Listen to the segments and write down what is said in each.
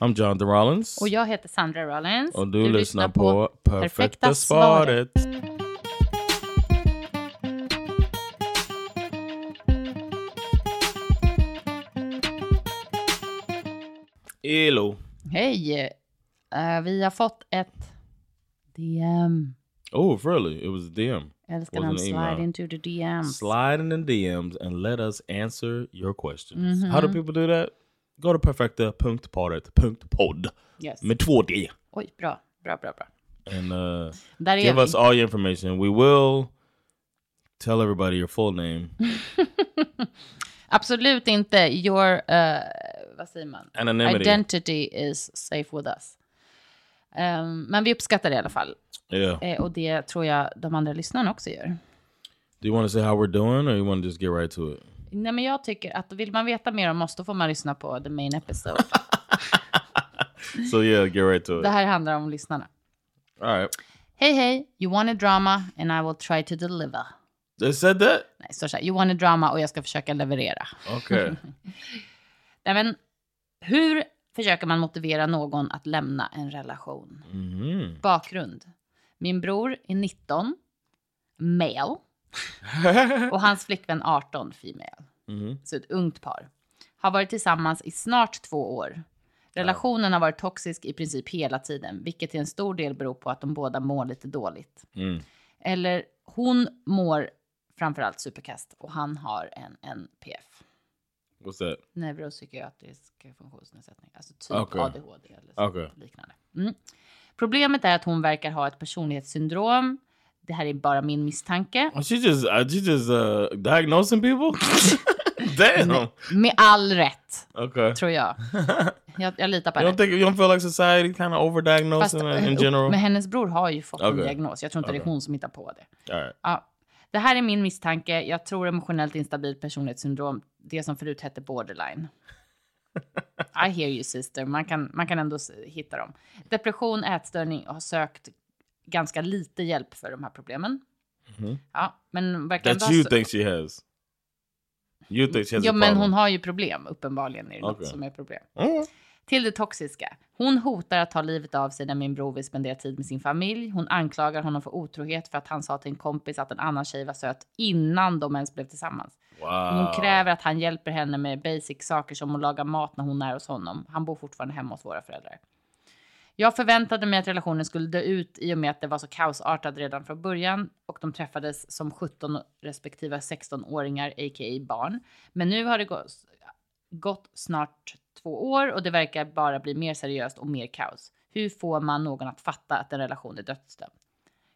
I'm Jonathan Rollins. Och jag heter Sandra Rollins. Och du, lyssnar på Perfekta svaret. Elo. Hej! Eh, vi har fått ett DM. Oh, really? It was a DM. Älskar Wasn't när an slide into the DMs. Slide in the DMs and let us answer your questions. Mhm. How do people do that? Go to perfekta.paret.podd Yes. med två D. Oj, bra. Bra, bra, bra. And uh, Där är give vi. us all your information. We will tell everybody your full name. Absolut inte your, uh, vad säger man? Anonymity. Identity is safe with us. Um, men vi uppskattar det i alla fall. Yeah. Eh, och det tror jag de andra lyssnarna också gör. Do you want to say how we're doing or you want to just get right to it? Nej, men jag tycker att vill man veta mer om oss, då får man lyssna på the main episode. So yeah, get right to it. det här handlar om lyssnarna. All right. Hej, hej. You want a drama and I will try to deliver. They said that? Nej, så här. You want a drama och jag ska försöka leverera. Okay. Nej, men hur försöker man motivera någon att lämna en relation? Mhm. Bakgrund. Min bror är 19, male. Och hans flickvän 18, female. Mhm. Så ett ungt par. Har varit tillsammans i snart två år. Relationen har varit toxisk i princip hela tiden, vilket till en stor del beror på att de båda mår lite dåligt. Mm. Eller hon mår framförallt superkast och han har en NPF. What's that? Neuropsykiatrisk funktionsnedsättning, alltså typ Okej. ADHD eller Okej. liknande. Mm. Problemet är att hon verkar ha ett personlighetssyndrom. Det här är bara min misstanke. Oh, She just, uh, she just uh, diagnosing people? Damn. Med all rätt, Okay. tror jag. Jag, jag litar på You don't henne. think you don't feel like society kind of Fast, overdiagnosing in, in general? men hennes bror har ju fått en Okej. diagnos. Jag tror inte det Okej. är hon som hittar på det. All right. Ja. Det här är min misstanke. Jag tror emotionellt instabilt personlighetssyndrom, det som förut hette borderline. I hear you sister, man kan, man kan ändå hitta dem. Depression, ätstörning och har sökt ganska lite hjälp för de här problemen. Ja, men verkar Mm-hmm. That you think she has. You think she has Ja, men problem. hon har ju problem. Uppenbarligen är det något Okej. som är problem. Mm. Till det toxiska. Hon hotar att ta livet av sig när min bror vill spendera tid med sin familj. Hon anklagar honom för otrohet för att han sa till en kompis att en annan tjej var söt innan de ens blev tillsammans. Wow. Hon kräver att han hjälper henne med basic saker som att laga mat när hon är hos honom. Han bor fortfarande hemma hos våra föräldrar. Jag förväntade mig att relationen skulle dö ut i och med att det var så kaosartad redan från början och de träffades som 17 respektive 16-åringar, a.k.a. barn. Men nu har det gått, gått snart två år och det verkar bara bli mer seriöst och mer kaos. Hur får man någon att fatta att en relation är dödsdömd?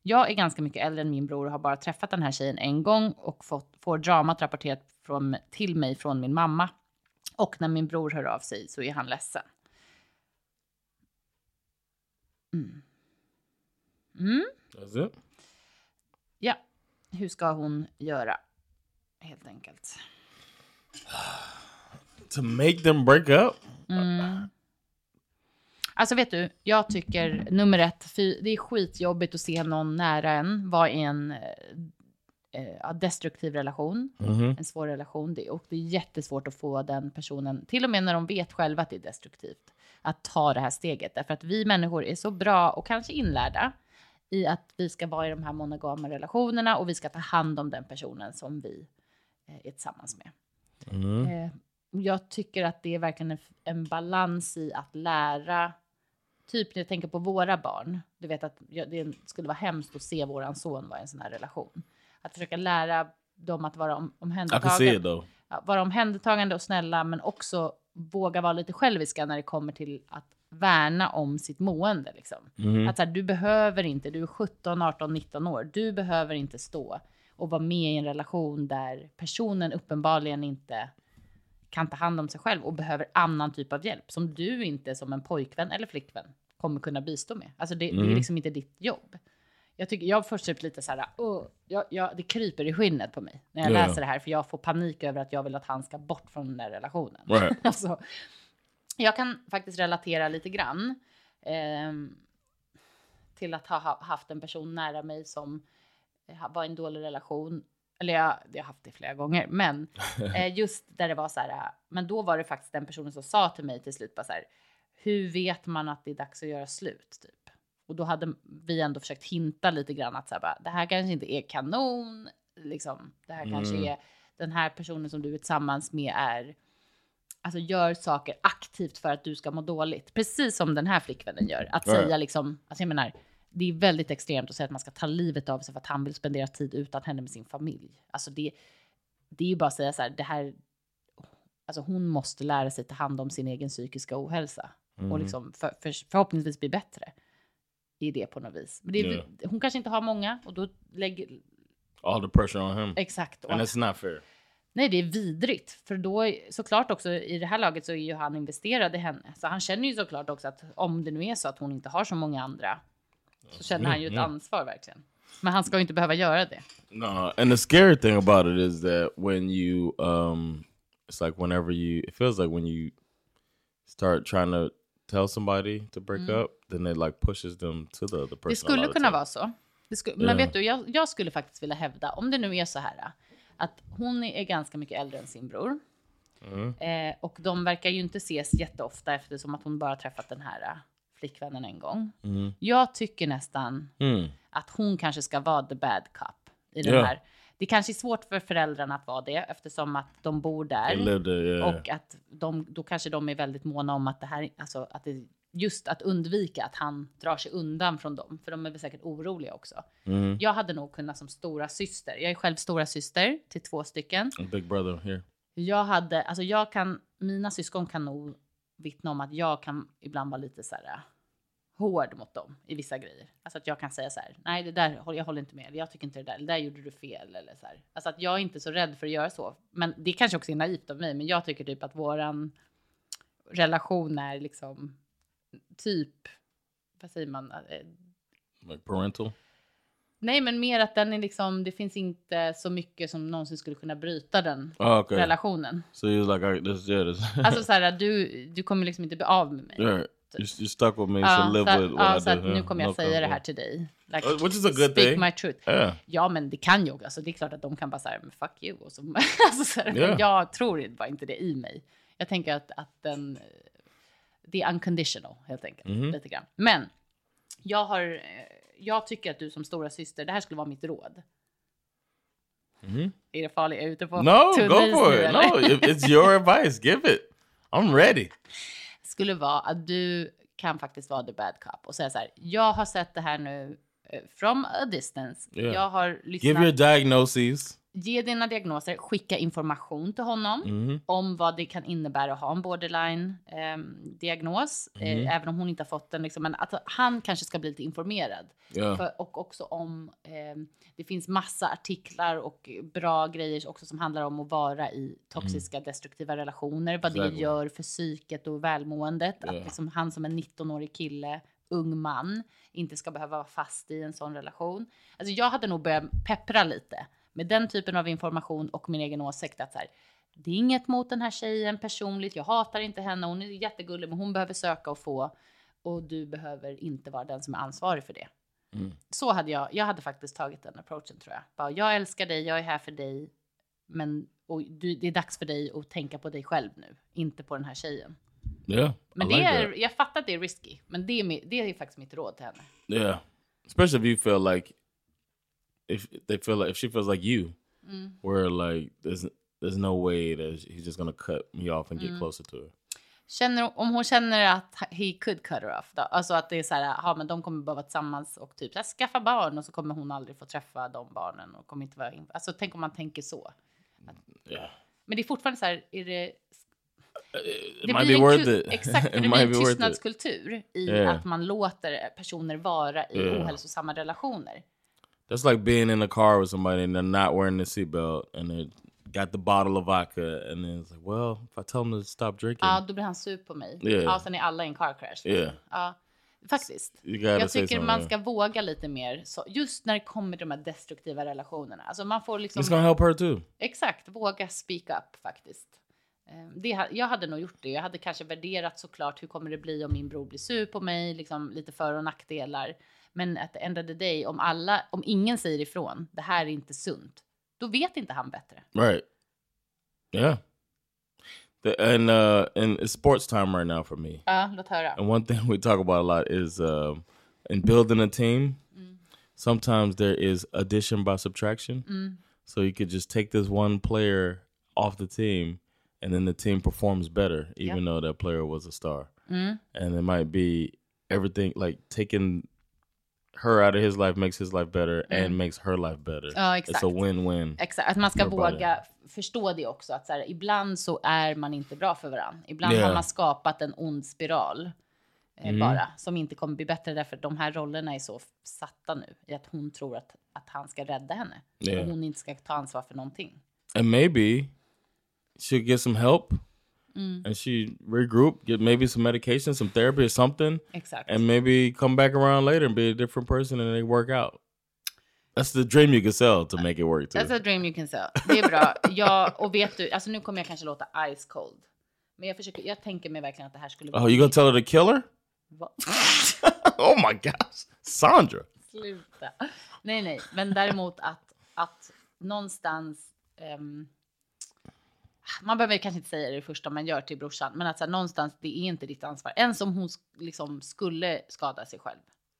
Jag är ganska mycket äldre än min bror och har bara träffat den här tjejen en gång och fått, får dramat rapporterat från, till mig från min mamma. Och när min bror hör av sig så är han ledsen. Mm. Mm. It? Ja, hur ska hon göra? Helt enkelt. To make them break up? Mm. Alltså vet du, jag tycker nummer ett, det är skitjobbigt att se någon nära en vara i en eh, eh, destruktiv relation, Mhm. en svår relation. Det, och det är jättesvårt att få den personen, till och med när de vet själva att det är destruktivt, att ta det här steget. Därför att vi människor är så bra och kanske inlärda i att vi ska vara i de här monogama relationerna och vi ska ta hand om den personen som vi eh, är tillsammans med. Mhm. Eh, jag tycker att det är verkligen en, en balans i att lära, typ när jag tänker på våra barn, du vet att det skulle vara hemskt att se våran son vara i en sån här relation. Att försöka lära dem att vara om, omhändertagande, ja, vara omhändertagande och snälla, men också våga vara lite själviska när det kommer till att värna om sitt mående. Liksom. Mhm. Att så här, du behöver inte, du är 17, 18, 19 år, du behöver inte stå och vara med i en relation där personen uppenbarligen inte kan ta hand om sig själv och behöver annan typ av hjälp som du inte som en pojkvän eller flickvän kommer kunna bistå med. Alltså det, det är Mm. liksom inte ditt jobb. Jag, tycker, jag får typ lite så här, "Åh", jag, jag, det kryper i skinnet på mig när jag Ja. läser det här för jag får panik över att jag vill att han ska bort från den där relationen. Right. alltså, jag kan faktiskt relatera lite grann ehm, till att ha ha haft en person nära mig som eh, var i en dålig relation. Eller jag, jag har haft det flera gånger, men eh, just där det var så här. eh, Men då var det faktiskt den personen som sa till mig till slut bara så här. Hur vet man att det är dags att göra slut? Typ. Och då hade vi ändå försökt hinta lite grann att så här, bara, det här kanske inte är kanon. Liksom, det här kanske Mm. är den här personen som du är tillsammans med är alltså gör saker aktivt för att du ska må dåligt. Precis som den här flickvännen gör. Att Ja. säga liksom, alltså jag menar, det är väldigt extremt att säga att man ska ta livet av sig för att han vill spendera tid utan henne med sin familj. Alltså det, det är ju bara att säga så här, det här, alltså hon måste lära sig ta hand om sin egen psykiska ohälsa Mm. och liksom för, för, förhoppningsvis bli bättre i det på något vis. Men det är, hon kanske inte har många och då lägger, All the pressure on him. exakt. And it's not fair. Nej, det är vidrigt. För då, såklart också i det här laget så är ju han investerad i henne. Så han känner ju såklart också att om det nu är så att hon inte har så många andra så känner han ju ett Mm, ansvar verkligen. Men han ska ju inte behöva göra det. No, and the scary thing about it is that when you, um, it's like whenever you, it feels like when you start trying to tell somebody to break up, then it like pushes them to the other person. Mm. Det skulle kunna vara så. Det sku, Men vet du, jag, jag skulle faktiskt vilja hävda, om det nu är så här, att hon är ganska mycket äldre än sin bror. Mm. Eh, och de verkar ju inte ses jätteofta eftersom att hon bara träffat den här eh, flickvännen en gång. Mm. Jag tycker nästan Mm. att hon kanske ska vara the bad cop i den Ja. här. Det kanske är svårt för föräldrarna att vara det eftersom att de bor där yeah. och att de då kanske de är väldigt måna om att det här, alltså att det just att undvika att han drar sig undan från dem, för de är väl säkert oroliga också. Mhm. Jag hade nog kunnat som stora syster. Jag är själv stora syster till två stycken. A Big brother here. Jag hade, alltså jag kan, mina syskon kan nog vittna om att jag kan ibland vara lite så här hård mot dem i vissa grejer. Alltså att jag kan säga så här, nej det där, jag håller inte med, eller jag tycker inte det där, det där gjorde du fel eller så här. Alltså att jag är inte så rädd för att göra så. Men det kanske också är naivt av mig, men jag tycker typ att våran relation är liksom typ, vad säger man? Eh, Like parental. Nej, men mer att den är liksom, det finns inte så mycket som någonsin skulle kunna bryta den Oh, okay. relationen. So like, this, yeah, this. Alltså så här, du, du kommer liksom inte bli av med mig. yeah. You're, you're stuck with me, Ja, so live så, with what ja, I så do. nu yeah. kommer jag No säga det här till dig. Like, Uh, which is a good speak thing. my truth. Yeah. Ja, men det kan jag. Alltså, det är klart att de kan bara säga, fuck you. Och så, alltså, så här, Ja. Jag tror bara inte det i mig. Jag tänker att, att den, det är unconditional helt enkelt. Mhm. Lite grann. Men jag har, eh, jag tycker att du som stora syster, det här skulle vara mitt råd. Mhm. Är det farligt? Är jag ute på No, go for it. eller? No, it's your advice. Give it. I'm ready. Skulle vara att du kan faktiskt vara the bad cop och säga så här. Jag har sett det här nu eh, from a distance. Yeah. Jag har Give lyssnat. your diagnoses. Ge dina diagnoser, skicka information till honom Mhm. om vad det kan innebära att ha en borderline-diagnos. Mhm. Eh, även om hon inte har fått den. Liksom, men att han kanske ska bli lite informerad. Yeah. För, och också om, eh, det finns massa artiklar och bra grejer också som handlar om att vara i toxiska destruktiva relationer. Vad det gör för psyket och välmåendet. Ja. Att liksom han som en 19-årig kille, ung man, inte ska behöva vara fast i en sån relation. Alltså jag hade nog börjat peppra lite med den typen av information och min egen åsikt. Att så här, det är inget mot den här tjejen personligt. Jag hatar inte henne. Hon är jättegullig, men hon behöver söka och få. Och du behöver inte vara den som är ansvarig för det. Mm. Så hade jag, jag hade faktiskt tagit den approachen tror jag. Bara, jag älskar dig, jag är här för dig. Men och du, det är dags för dig att tänka på dig själv nu, inte på den här tjejen. Yeah. Men I det like är, that. jag fattar att det är risky, men det är, det är faktiskt mitt råd till henne. Yeah. Especially if you feel like if they feel like if she feels like you, Mm. where like there's there's no way that he's just gonna cut me off and get Mm. closer to her. Känner, om hon känner att he could cut her off, då, alltså att det är så här, ja men de kommer vara tillsammans och typ här, skaffa barn och så kommer hon aldrig få träffa de barnen och kommer inte vara, in- alltså tänk om man tänker så. Yeah. Men det är fortfarande så här, är det, It det might blir be worth it. Exakt, it det blir en it. tystnadskultur i Yeah. att man låter personer vara i Yeah. ohälsosamma relationer. That's like being in a car with somebody and they're not wearing the seatbelt and they're got the bottle of vodka, and then it's like, well, if I tell him to stop drinking, Ja, då blir han sur på mig. Yeah. Ja, sen är alla i en car crash. Yeah. Ja, faktiskt. Jag tycker man ska våga lite mer, så, just när det kommer till de här destruktiva relationerna. Alltså man får liksom... It's gonna help her too. Exakt, våga speak up faktiskt. Eh, Det, jag hade nog gjort det. Jag hade kanske värderat såklart hur kommer det bli om min bror blir sur på mig, liksom lite för och nackdelar. Men at the end of the day, om alla, om ingen säger ifrån, det här är inte sunt, då vet inte han bättre. Right. Yeah. The, and uh, and it's sports time right now for me. Ja, låt höra. And one thing we talk about a lot is um, in building a team. Sometimes there is addition by subtraction. So you could just take this one player off the team, and then the team performs better, even though that player was a star. And it might be everything like taking her out of his life makes his life better and makes her life better. Ja, It's exakt. a win-win. Exakt, att man ska våga förstå det också. Att så här, ibland så är man inte bra för varandra. Ibland Yeah. har man skapat en ond spiral eh, bara som inte kommer bli bättre därför att de här rollerna är så satta nu i att hon tror att, att han ska rädda henne Yeah. och hon inte ska ta ansvar för någonting. and maybe she'll get some help and she regroup get maybe some medication some therapy or something Exakt. and maybe come back around later and be a different person and they work out that's the dream you can sell to make it work too That's a dream you can sell. Det är bra. Jag, och vet du, alltså nu kommer jag kanske låta ice cold. Men jag, försöker, jag tänker mig verkligen att det här skulle oh you gonna tell her to kill her oh my gosh sandra Sluta. Nej, nej, men däremot att, att någonstans... ehm, man behöver kanske inte säga det första man gör till brorsan, men att så här, någonstans, det är inte ditt ansvar. Ens om hon liksom skulle skada sig själv,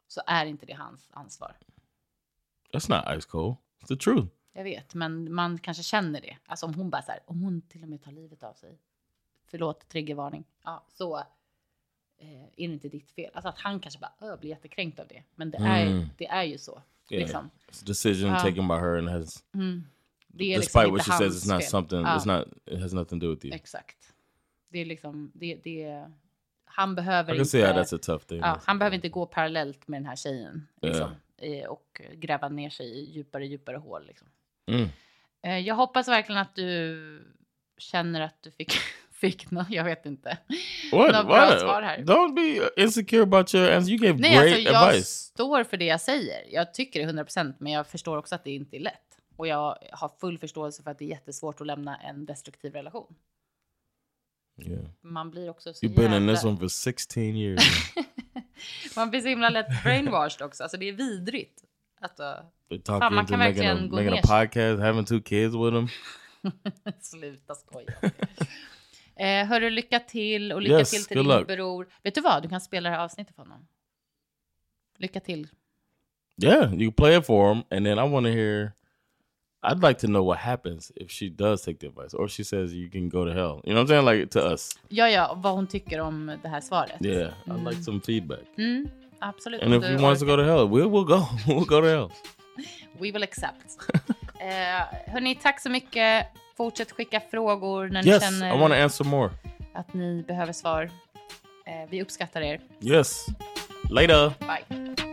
så är inte det hans ansvar. that's not ice cold it's the truth Jag vet, men man kanske känner det. Alltså om hon bara så här, om hon till och med tar livet av sig. Förlåt, triggervarning. Ja, så eh, är det inte ditt fel. Alltså att han kanske bara "Ö, blir jättekränkt av det. Men det, är, Mm. det är ju så. yeah Liksom. it's a decision Ja. taken by her and has Det är despite liksom what she says it's not something Ja. it's not it has nothing to do with you Exakt. Det är liksom, det, det, han behöver inte, thing ja, han behöver inte gå parallellt med den här tjejen. Liksom, eh, och gräva ner sig i djupare, djupare hål. Liksom. Mm. Eh, Jag hoppas verkligen att du känner att du fick, fick något, jag vet inte. What? Något bra svar här. Don't be insecure about your answer. You gave Nej, great alltså jag advice. står för det jag säger. Jag tycker det 100 procent, men jag förstår också att det inte är lätt. Och jag har full förståelse för att det är jättesvårt att lämna en destruktiv relation. Yeah. Man blir också så You've been in jävla... this one for 16 years. Man blir så himla lätt brainwashed också. Alltså det är vidrigt. Att, uh, Fan, man kan making a, verkligen gå making a ner sig. podcast, having two kids with them. sluta skoja. eh, hörru, lycka till och lycka Yes, till till din luck. bror. Vet du vad? Du kan spela det här avsnittet för honom. Lycka till. Yeah, you play it for them, and then I want to hear. I'd like to know what happens if she does take the advice, or if she says you can go to hell. You know what I'm saying? Like to us. Ja, ja, vad hon tycker om det här svaret. Yeah, I'd like some feedback. Mm, absolut. And if he wants to go to hell, we'll we'll go. we'll go to hell. We will accept. eh, hörni, tack så mycket. Fortsätt skicka frågor när ni Yes, känner I want to answer more. att ni behöver svar. Eh, vi uppskattar er. Yes. Later. Bye.